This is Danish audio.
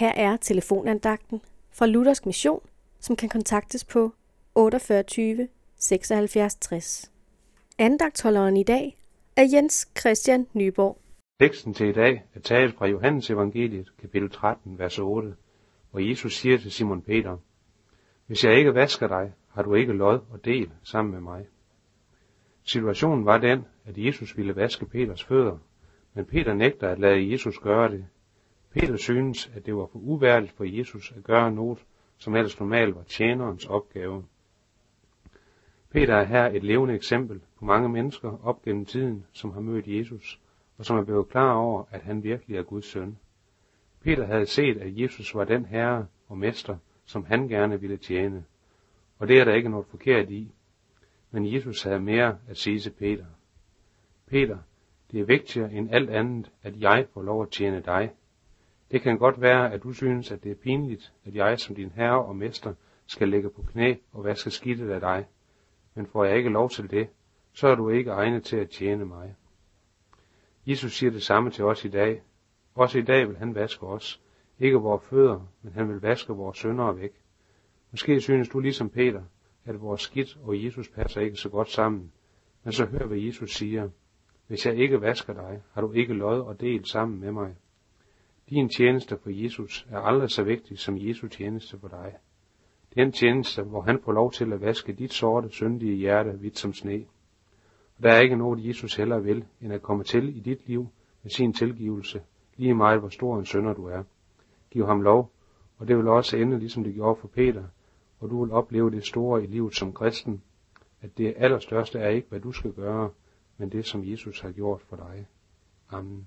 Her er telefonandagten fra Luthersk Mission, som kan kontaktes på 48 76 60. Andagtholderen i dag er Jens Christian Nyborg. Teksten til i dag er taget fra Johannes evangeliet, kapitel 13, vers 8, hvor Jesus siger til Simon Peter, Hvis jeg ikke vasker dig, har du ikke lod og del sammen med mig. Situationen var den, at Jesus ville vaske Peters fødder, men Peter nægter at lade Jesus gøre det. Peter synes, at det var for uværdigt for Jesus at gøre noget, som ellers normalt var tjenerens opgave. Peter er her et levende eksempel på mange mennesker op gennem tiden, som har mødt Jesus, og som er blevet klar over, at han virkelig er Guds søn. Peter havde set, at Jesus var den herre og mester, som han gerne ville tjene, og det er der ikke noget forkert i. Men Jesus havde mere at sige til Peter. Peter, det er vigtigere end alt andet, at jeg får lov at tjene dig. Det kan godt være, at du synes, at det er pinligt, at jeg som din herre og mester skal lægge på knæ og vaske skidtet af dig. Men får jeg ikke lov til det, så er du ikke egnet til at tjene mig. Jesus siger det samme til os i dag. Også i dag vil han vaske os. Ikke vores fødder, men han vil vaske vores sønder væk. Måske synes du ligesom Peter, at vores skidt og Jesus passer ikke så godt sammen. Men så hør, hvad Jesus siger. Hvis jeg ikke vasker dig, har du ikke lod og del sammen med mig. Din tjeneste for Jesus er aldrig så vigtig som Jesu tjeneste for dig. Den tjeneste, hvor han får lov til at vaske dit sorte, syndige hjerte hvidt som sne. Og der er ikke noget, Jesus heller vil, end at komme til i dit liv med sin tilgivelse, lige meget hvor stor en sønder du er. Giv ham lov, og det vil også ende, ligesom det gjorde for Peter, og du vil opleve det store i livet som kristen, at det allerstørste er ikke, hvad du skal gøre, men det, som Jesus har gjort for dig. Amen.